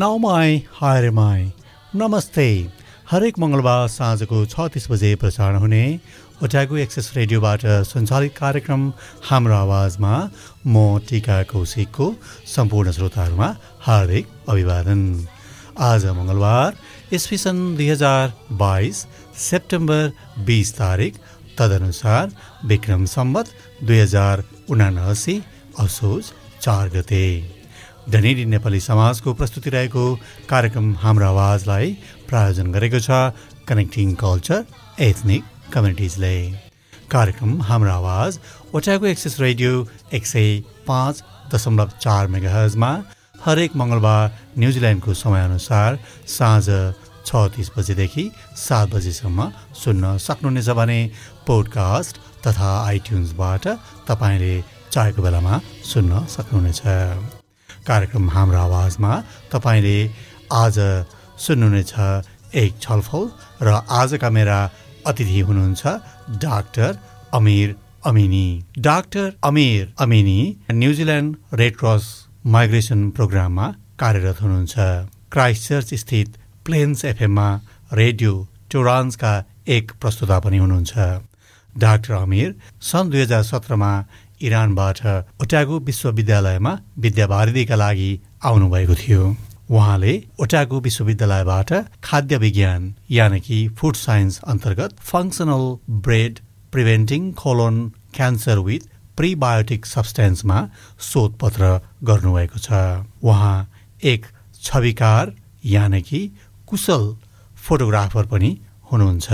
नाउमाई हायरेमाई नमस्ते। हरेक मङ्गलबार साँझको छ तिस बजे प्रसारण हुने ओट्यागो एक्सेस रेडियोबाट सञ्चालित कार्यक्रम हाम्रो आवाजमा म टिका कौशिकको सम्पूर्ण श्रोताहरूमा हार्दिक अभिवादन। आज मङ्गलबार इस्वी सन् दुई हजार बाइस सेप्टेम्बर बिस तारिक तदनुसार विक्रम सम्बत दुई हजार उनासी असोज चार गते। धनेरी नेपाली समाजको प्रस्तुति रहेको कार्यक्रम हाम्रो आवाजलाई प्रायोजन गरेको छ कनेक्टिङ कल्चर एथनिक कम्युनिटिजले कार्यक्रम हाम्रो आवाज ओटाको एक्सेस रेडियो एक सय पाँच दशमलव चार मेगाहजमा हरेक मङ्गलबार न्युजिल्यान्डको समयअनुसार साँझ छ तिस बजेदेखि सात बजेसम्म सुन्न सक्नुहुनेछ भने पोडकास्ट तथा आइट्युन्सबाट तपाईँले चाहेको बेलामा सुन्न सक्नुहुनेछ। कार्यक्रम हाम्रो आवाजमा तपाईँले आज सुन्नुहुनेछ एक छलफल र आजका मेरा अतिथि हुनुहुन्छ doctor Amir Amini. Doctor Amir Amini New Zealand red cross migration प्रोग्राममा कार्यरत हुनुहुन्छ। क्राइस्ट चर्च स्थित प्लेन्स एफएममा रेडियो टोरान्सका एक प्रस्तुता पनि हुनुहुन्छ। डाक्टर अमिर सन् दुई हजार सत्रमा इरानबाट ओटागो विश्वविद्यालयमा विद्यावारिधीका लागि आउनुभएको थियो। उहाँले ओटागो विश्वविद्यालयबाट खाद्य विज्ञान यानि कि फुड साइन्स अन्तर्गत functional bread preventing colon cancer with prebiotic सब्सटेन्समा शोधपत्र गर्नुभएको छ। उहाँ एक छविकार यानि कि कुशल फोटोग्राफर पनि हुनुहुन्छ।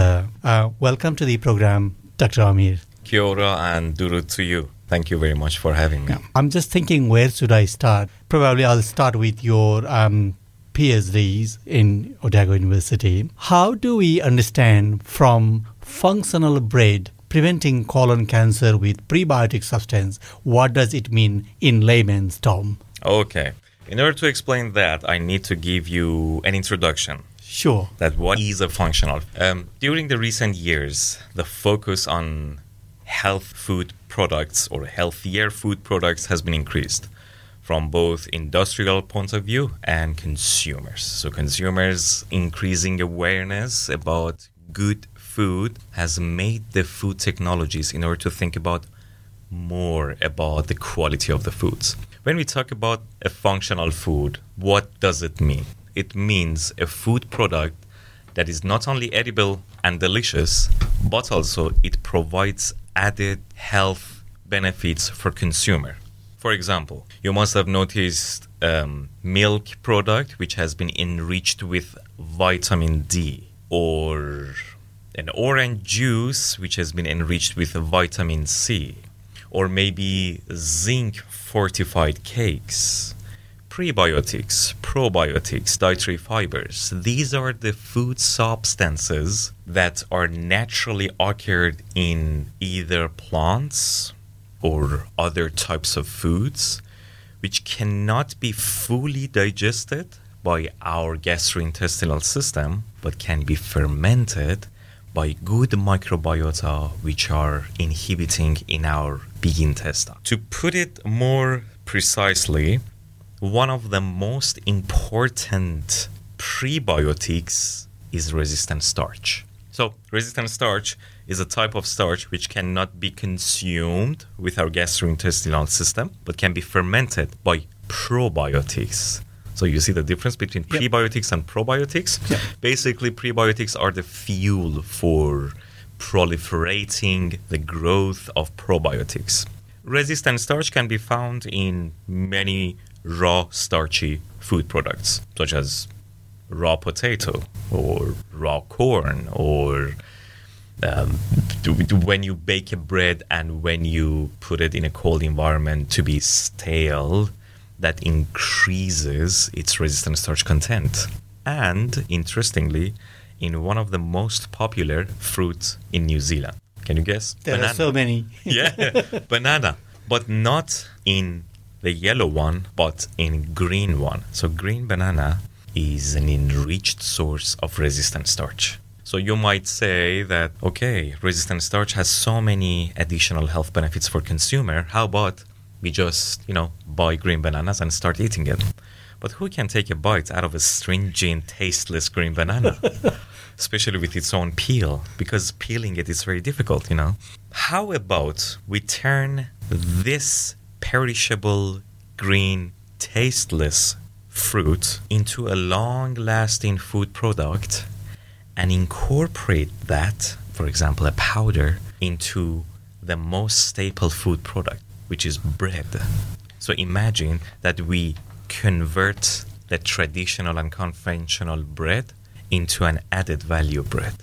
Welcome to the programme doctor Amir ora and duru to you. Thank you very much for having me. I'm just thinking, where should I start? Probably I'll start with your um, PhDs in Otago University. How do we understand from functional bread preventing colon cancer with prebiotic substance? What does it mean in layman's term? Okay. In order to explain that, I need to give you an introduction. Sure. That what is a functional? Um, during the recent years, the focus on health food products or healthier food products has been increased from both industrial point of view and consumers. So consumers increasing awareness about good food has made the food technologies in order to think about more about the quality of the foods. When we talk about a functional food, what does it mean? It means a food product that is not only edible and delicious, but also it provides added health benefits for consumer. For example, you must have noticed um, milk product which has been enriched with vitamin D, or an orange juice which has been enriched with vitamin C, or maybe zinc fortified cakes prebiotics, probiotics, dietary fibers. These are the food substances that are naturally occurred in either plants or other types of foods, which cannot be fully digested by our gastrointestinal system, but can be fermented by good microbiota which are inhibiting in our big intestine. To put it more precisely, one of the most important prebiotics is resistant starch. So, resistant starch is a type of starch which cannot be consumed with our gastrointestinal system but can be fermented by probiotics. So, you see the difference between yep. prebiotics and probiotics? Yep. Basically, prebiotics are the fuel for proliferating the growth of probiotics. Resistant starch can be found in many raw starchy food products, such as raw potato or raw corn or um, when you bake a bread and when you put it in a cold environment to be stale, that increases its resistant starch content. And interestingly, in one of the most popular fruits in New Zealand. Can you guess? There banana. are so many. yeah, banana. But not in the yellow one, but in green one. So green banana is an enriched source of resistant starch. So you might say that okay, resistant starch has so many additional health benefits for consumer. How about we just, you know, buy green bananas and start eating it? But who can take a bite out of a stringent, tasteless green banana? Especially with its own peel, because peeling it is very difficult, you know. How about we turn this perishable, green, tasteless fruit into a long lasting food product and incorporate that, for example, a powder, into the most staple food product, which is bread. So imagine that we convert the traditional and conventional bread into an added value bread.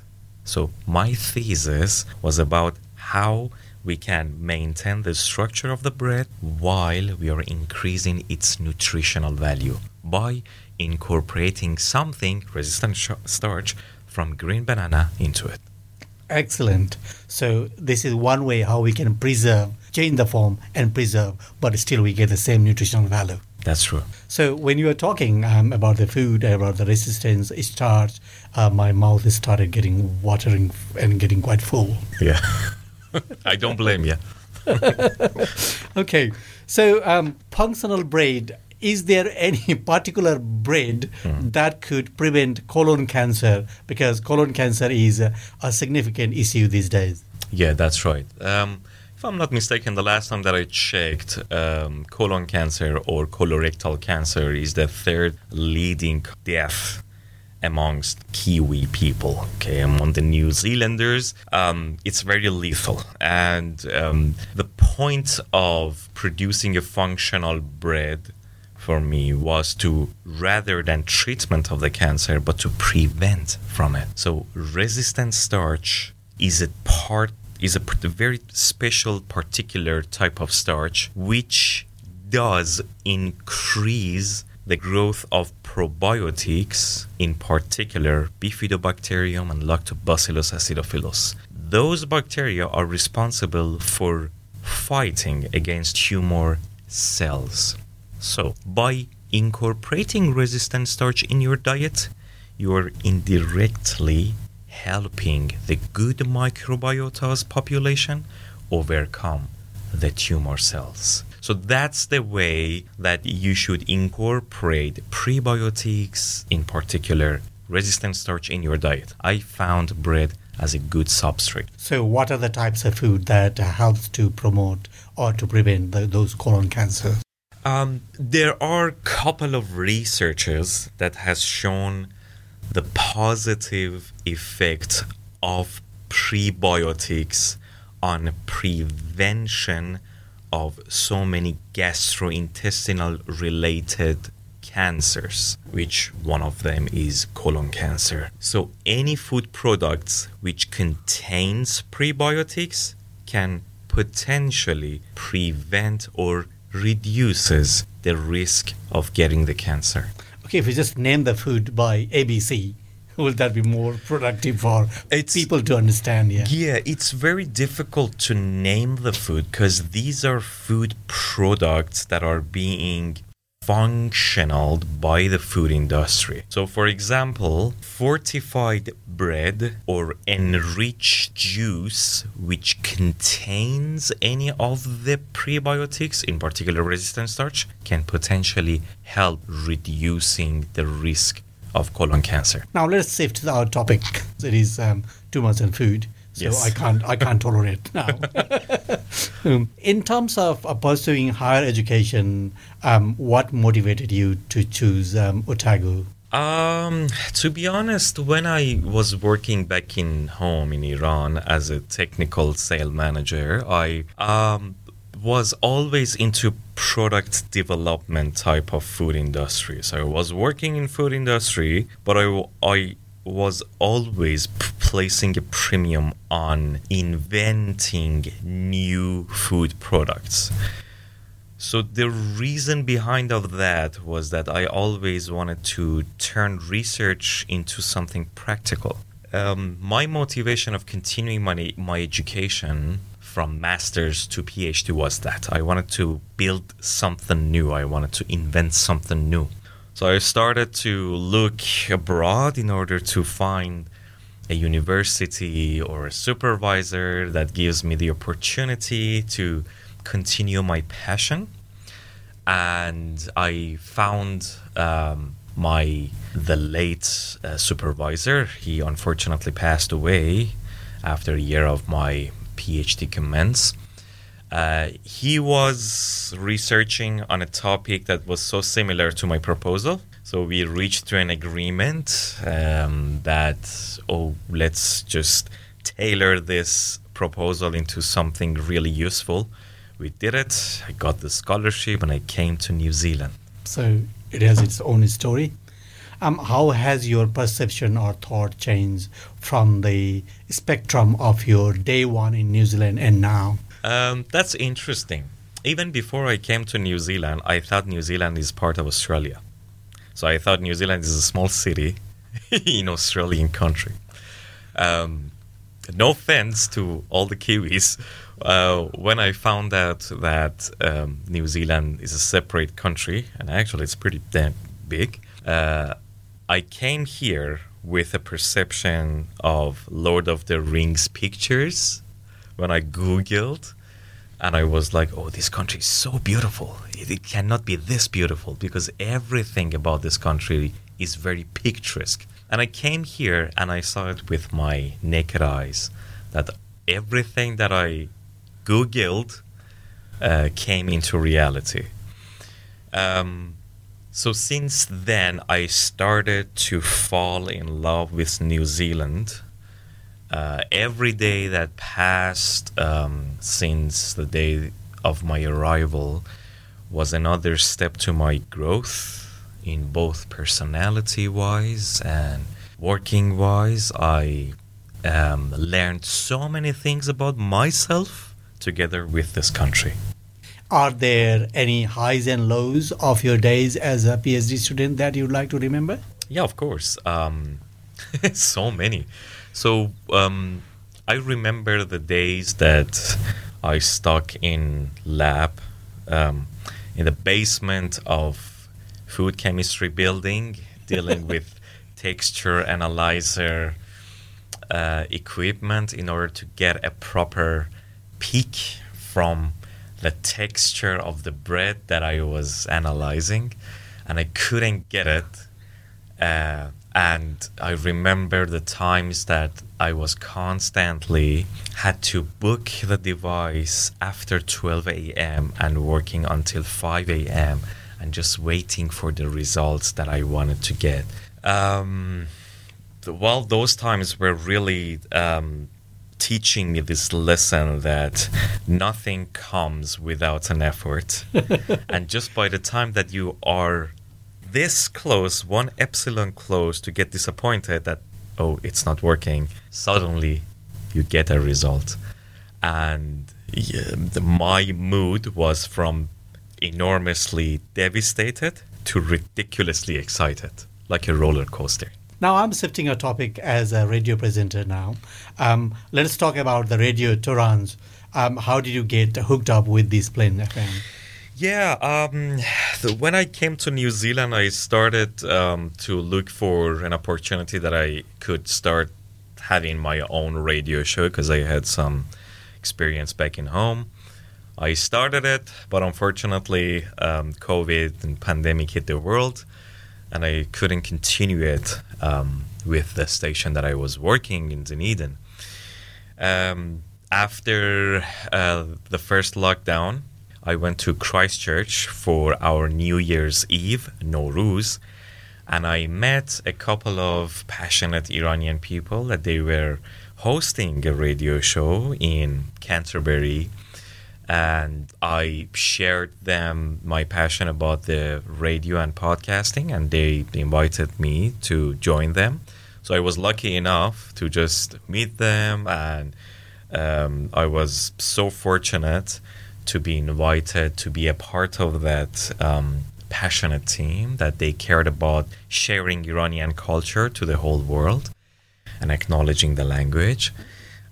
So my thesis was about how we can maintain the structure of the bread while we are increasing its nutritional value by incorporating something resistant starch from green banana into it. Excellent. So this is one way how we can preserve, change the form and preserve, but still we get the same nutritional value. That's true. So when you were talking um, about the food, about the resistance starch, uh, my mouth is started getting watering and getting quite full. Yeah, I don't blame you. okay, so um, functional bread is there any particular bread mm. that could prevent colon cancer? Because colon cancer is a, a significant issue these days. Yeah, that's right. Um, if I'm not mistaken, the last time that I checked, um, colon cancer or colorectal cancer is the third leading death amongst Kiwi people, okay, among the New Zealanders, um, it's very lethal. And um, the point of producing a functional bread for me was to rather than treatment of the cancer but to prevent from it so resistant starch is a part is a very special particular type of starch which does increase the growth of probiotics in particular bifidobacterium and lactobacillus acidophilus those bacteria are responsible for fighting against tumor cells so, by incorporating resistant starch in your diet, you are indirectly helping the good microbiota's population overcome the tumor cells. So that's the way that you should incorporate prebiotics, in particular resistant starch, in your diet. I found bread as a good substrate. So, what are the types of food that helps to promote or to prevent the, those colon cancers? Um, there are a couple of researchers that has shown the positive effect of prebiotics on prevention of so many gastrointestinal related cancers which one of them is colon cancer so any food products which contains prebiotics can potentially prevent or reduces the risk of getting the cancer. Okay, if we just name the food by ABC, will that be more productive for it's, people to understand? Yeah. Yeah, it's very difficult to name the food because these are food products that are being functional by the food industry. So, for example, fortified bread or enriched juice, which contains any of the prebiotics, in particular resistant starch, can potentially help reducing the risk of colon cancer. Now, let's shift to our topic. It is um, much in food so yes. I can't I can't tolerate now. um, in terms of uh, pursuing higher education, um, what motivated you to choose um, Otago? Um, to be honest, when I was working back in home in Iran as a technical sale manager, I um, was always into product development type of food industry. So I was working in food industry, but I, I was always p- placing a premium on inventing new food products. So the reason behind of that was that I always wanted to turn research into something practical. Um, my motivation of continuing my my education from master's to PhD was that I wanted to build something new. I wanted to invent something new. So I started to look abroad in order to find a university or a supervisor that gives me the opportunity to continue my passion. And I found um, my the late uh, supervisor. He unfortunately passed away after a year of my PhD commence. Uh, he was researching on a topic that was so similar to my proposal. So we reached to an agreement um, that, oh, let's just tailor this proposal into something really useful. We did it. I got the scholarship and I came to New Zealand. So it has its own story. Um, how has your perception or thought changed from the spectrum of your day one in New Zealand and now? Um, that's interesting. Even before I came to New Zealand, I thought New Zealand is part of Australia. So I thought New Zealand is a small city in Australian country. Um, no offense to all the Kiwis. Uh, when I found out that um, New Zealand is a separate country, and actually it's pretty damn big, uh, I came here with a perception of Lord of the Rings pictures when I Googled. And I was like, oh, this country is so beautiful. It, it cannot be this beautiful because everything about this country is very picturesque. And I came here and I saw it with my naked eyes that everything that I Googled uh, came into reality. Um, so since then, I started to fall in love with New Zealand uh, every day that passed um, since the day of my arrival was another step to my growth in both personality wise and working wise. I um, learned so many things about myself together with this country. Are there any highs and lows of your days as a PhD student that you'd like to remember? Yeah, of course. Um, so many. So um, I remember the days that I stuck in lab um, in the basement of food chemistry building, dealing with texture analyzer uh, equipment in order to get a proper peak from the texture of the bread that I was analyzing, and I couldn't get it. Uh, and I remember the times that I was constantly had to book the device after 12 a.m. and working until 5 a.m. and just waiting for the results that I wanted to get. Um, well, those times were really um, teaching me this lesson that nothing comes without an effort. and just by the time that you are this close, one epsilon close to get disappointed that, oh, it's not working, suddenly you get a result. And yeah, the, my mood was from enormously devastated to ridiculously excited, like a roller coaster. Now, I'm shifting a topic as a radio presenter now. Um, let's talk about the radio Torange. Um, how did you get hooked up with this Plains FM? Yeah, um, when I came to New Zealand, I started um, to look for an opportunity that I could start having my own radio show because I had some experience back in home. I started it, but unfortunately, um, COVID and pandemic hit the world, and I couldn't continue it um, with the station that I was working in Dunedin. Um, after uh, the first lockdown, I went to Christchurch for our New Year's Eve, Nowruz, and I met a couple of passionate Iranian people that they were hosting a radio show in Canterbury. And I shared them my passion about the radio and podcasting, and they invited me to join them. So I was lucky enough to just meet them, and um, I was so fortunate to be invited to be a part of that um, passionate team that they cared about sharing Iranian culture to the whole world and acknowledging the language.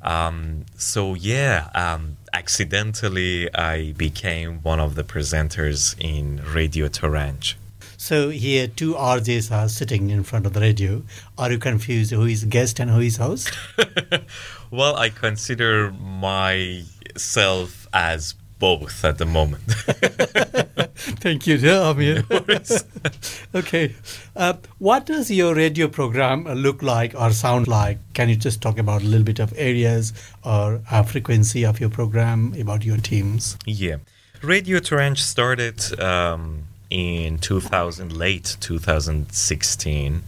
Um, so yeah, um, accidentally I became one of the presenters in Radio Torange. So here, two RJs are sitting in front of the radio. Are you confused who is guest and who is host? well, I consider myself as both at the moment. Thank you, Amir. okay. Uh, what does your radio program look like or sound like? Can you just talk about a little bit of areas or uh, frequency of your program, about your teams? Yeah. Radio Torange started um, in 2000, late 2016.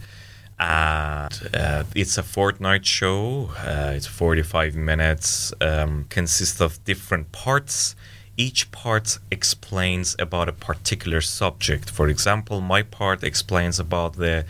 And uh, it's a fortnight show. Uh, it's 45 minutes, um, consists of different parts each part explains about a particular subject. For example, my part explains about the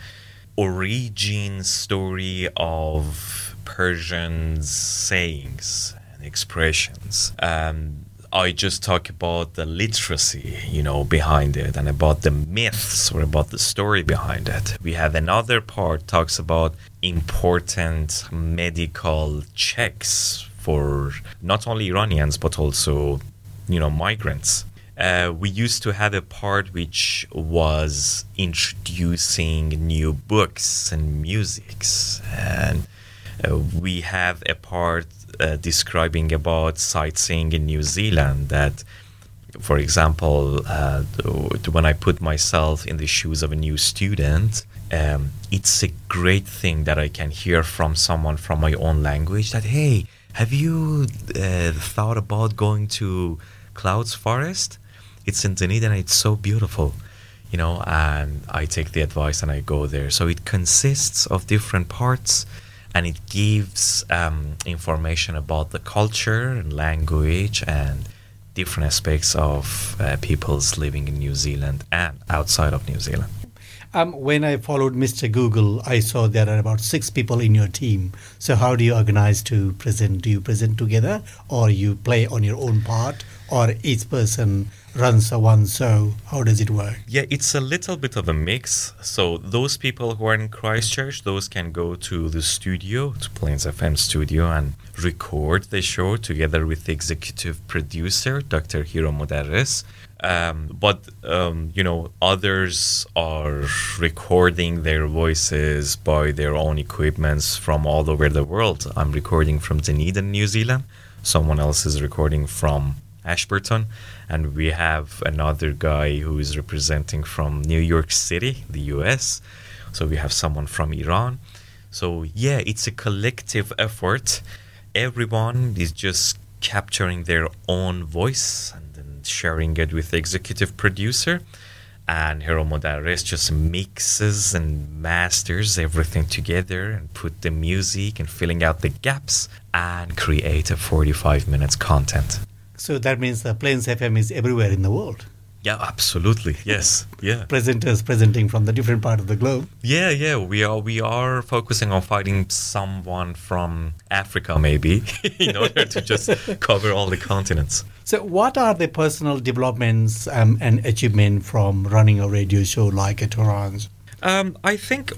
origin story of Persian sayings and expressions. Um, I just talk about the literacy, you know, behind it and about the myths or about the story behind it. We have another part talks about important medical checks for not only Iranians but also you know migrants. Uh, we used to have a part which was introducing new books and musics, and uh, we have a part uh, describing about sightseeing in New Zealand. That, for example, uh, when I put myself in the shoes of a new student, um, it's a great thing that I can hear from someone from my own language that hey, have you uh, thought about going to Clouds Forest. It's in Dunedin and it's so beautiful, you know, and I take the advice and I go there. So it consists of different parts and it gives um, information about the culture and language and different aspects of uh, people's living in New Zealand and outside of New Zealand. Um, when I followed Mr. Google, I saw there are about six people in your team. So how do you organize to present? Do you present together, or you play on your own part, or each person runs a one show? How does it work? Yeah, it's a little bit of a mix. So those people who are in Christchurch, those can go to the studio, to Plains FM studio, and record the show together with the executive producer, Dr. Hiro Mudarris um, but um, you know, others are recording their voices by their own equipments from all over the world. I'm recording from Dunedin, New Zealand. Someone else is recording from Ashburton, and we have another guy who is representing from New York City, the U.S. So we have someone from Iran. So yeah, it's a collective effort. Everyone is just capturing their own voice and then sharing it with the executive producer. And Hiro Mudarris just mixes and masters everything together and put the music and filling out the gaps and create a 45 minutes content. So that means the Plains FM is everywhere in the world. Yeah, absolutely. Yes. Yeah. Presenters presenting from the different part of the globe. Yeah, yeah. We are we are focusing on finding someone from Africa maybe in order to just cover all the continents. So what are the personal developments um, and achievement from running a radio show like a? Um, I think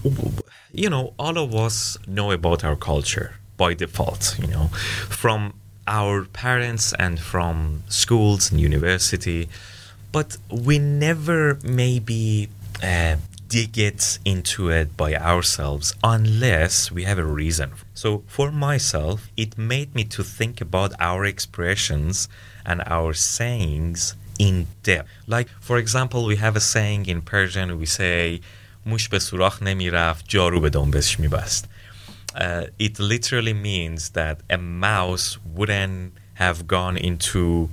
you know all of us know about our culture by default, you know, from our parents and from schools and university, but we never maybe uh, dig it into it by ourselves unless we have a reason. So for myself, it made me to think about our expressions and our sayings in depth. Like for example, we have a saying in Persian we say "Mush be surach nemi jaru be uh, it literally means that a mouse wouldn't have gone into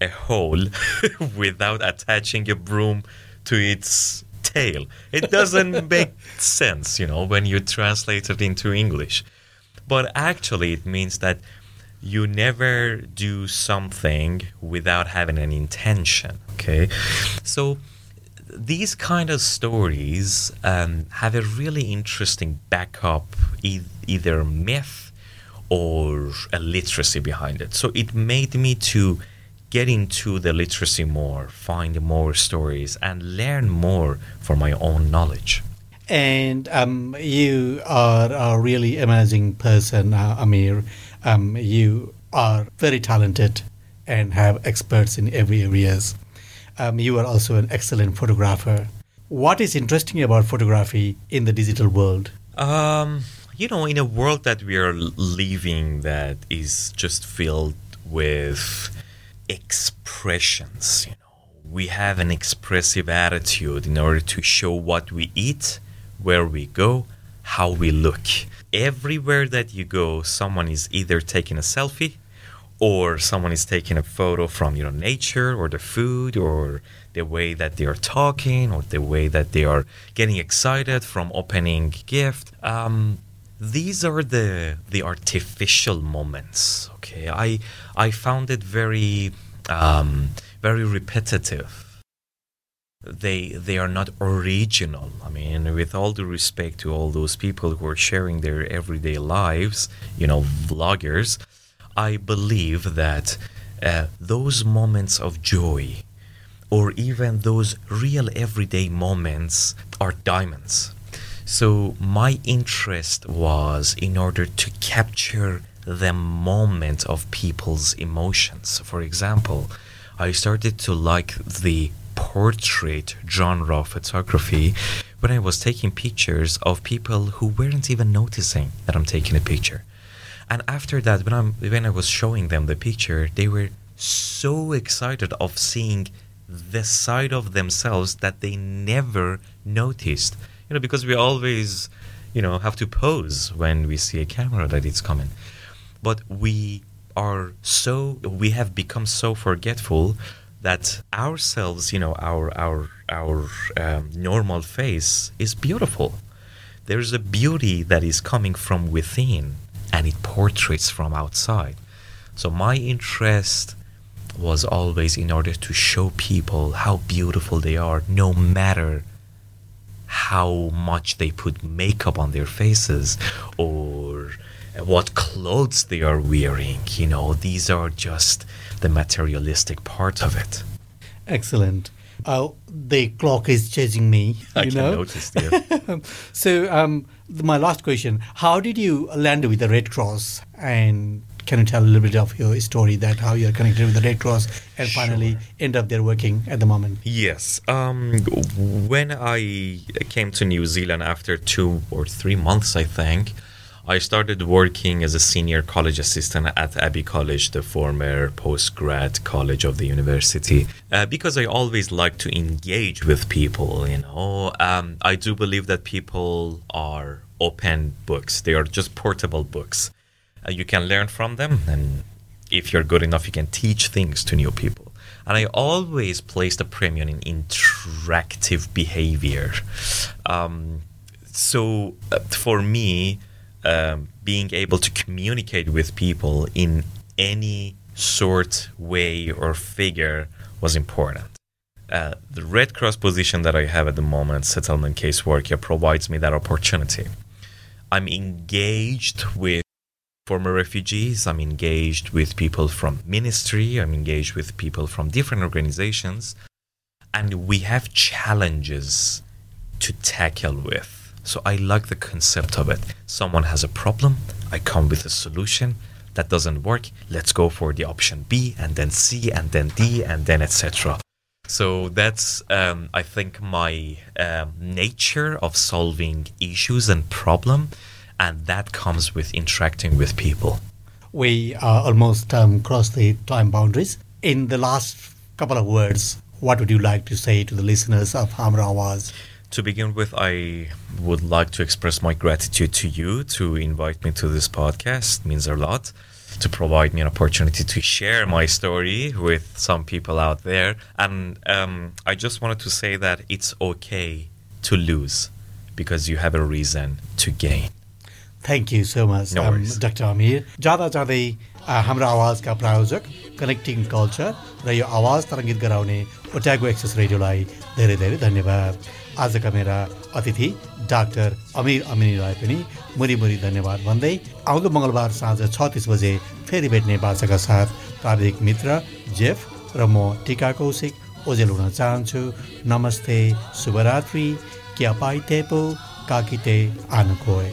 a hole without attaching a broom to its tail. It doesn't make sense, you know, when you translate it into English. But actually, it means that you never do something without having an intention. Okay. So these kind of stories um, have a really interesting backup, e- either myth or a literacy behind it. So it made me to get into the literacy more, find more stories, and learn more for my own knowledge. And um, you are a really amazing person, uh, Amir. Um, you are very talented and have experts in every areas. Um, you are also an excellent photographer. What is interesting about photography in the digital world? Um, you know, in a world that we are living that is just filled with expressions, you know, we have an expressive attitude in order to show what we eat, where we go, how we look. Everywhere that you go, someone is either taking a selfie or someone is taking a photo from you know nature or the food or the way that they are talking or the way that they are getting excited from opening gift. Um, these are the the artificial moments okay? I i found it very um, very repetitive. They they are not original. I mean with all due respect to all those people who are sharing their everyday lives you know vloggers i believe that uh, those moments of joy or even those real everyday moments are diamonds so my interest was in order to capture the moment of people's emotions. For example, I started to like the portrait genre of photography when I was taking pictures of people who weren't even noticing that I'm taking a picture. And after that, when I'm when I was showing them the picture, they were so excited of seeing the side of themselves that they never noticed you know, because we always, you know, have to pose when we see a camera that it's coming. But we are so we have become so forgetful that ourselves, you know, our our our um, normal face is beautiful. There's a beauty that is coming from within, and it portraits from outside. So my interest was always in order to show people how beautiful they are, no matter how much they put makeup on their faces or what clothes they are wearing. You know, these are just the materialistic part of it. Excellent. Uh, the clock is chasing me. I you can know? notice there. so, um, my last question: How did you land with the Red Cross? And can you tell a little bit of your story that how you're connected with the Red Cross and finally end up there working at the moment? Yes. Um, when I came to New Zealand after two or three months, I think, I started working as a senior college assistant at Abbey College, the former postgrad college of the university, uh, because I always like to engage with people. You know, um, I do believe that people are open books; they are just portable books. Uh, you can learn from them, and if you're good enough, you can teach things to new people. And I always placed a premium in interactive behavior. Um, so uh, for me, um, being able to communicate with people in any sort, way, or figure was important. Uh, the Red Cross position that I have at the moment, settlement caseworker, provides me that opportunity. I'm engaged with former refugees. I'm engaged with people from ministry. I'm engaged with people from different organizations. And we have challenges to tackle with. So I like the concept of it. Someone has a problem, I come with a solution. That doesn't work. Let's go for the option B and then C and then D and then etc. So that's, um, I think, my um, nature of solving issues and problem and that comes with interacting with people. We are almost um, crossed the time boundaries. In the last couple of words, what would you like to say to the listeners of Hamro Awaz? To begin with, I would like to express my gratitude to you to invite me to this podcast. It means a lot to provide me an opportunity to share my story with some people out there. And um, I just wanted to say that it's okay to lose because you have a reason to gain. Thank you so much No worries. Doctor अमिर जाँदा जाँदै हाम्रो आवाजका प्रायोजक connecting culture र यो आवाज तरङ्गित गराउने Otago access रेडियोलाई धेरै धेरै धन्यवाद आजका मेरा अतिथि डाक्टर अमिर अमिनीलाई पनि मुरी मुरी धन्यवाद भन्दै आउँदो मङ्गलबार साँझ छ तिस बजे फेरि भेट्ने बाचाका साथ प्राविधिक मित्र जेफ र म टिका कौशिक ओजेल हुन चाहन्छु। नमस्ते शुभरात्रि। क्या पाइतेपो काकिते आनुकोय।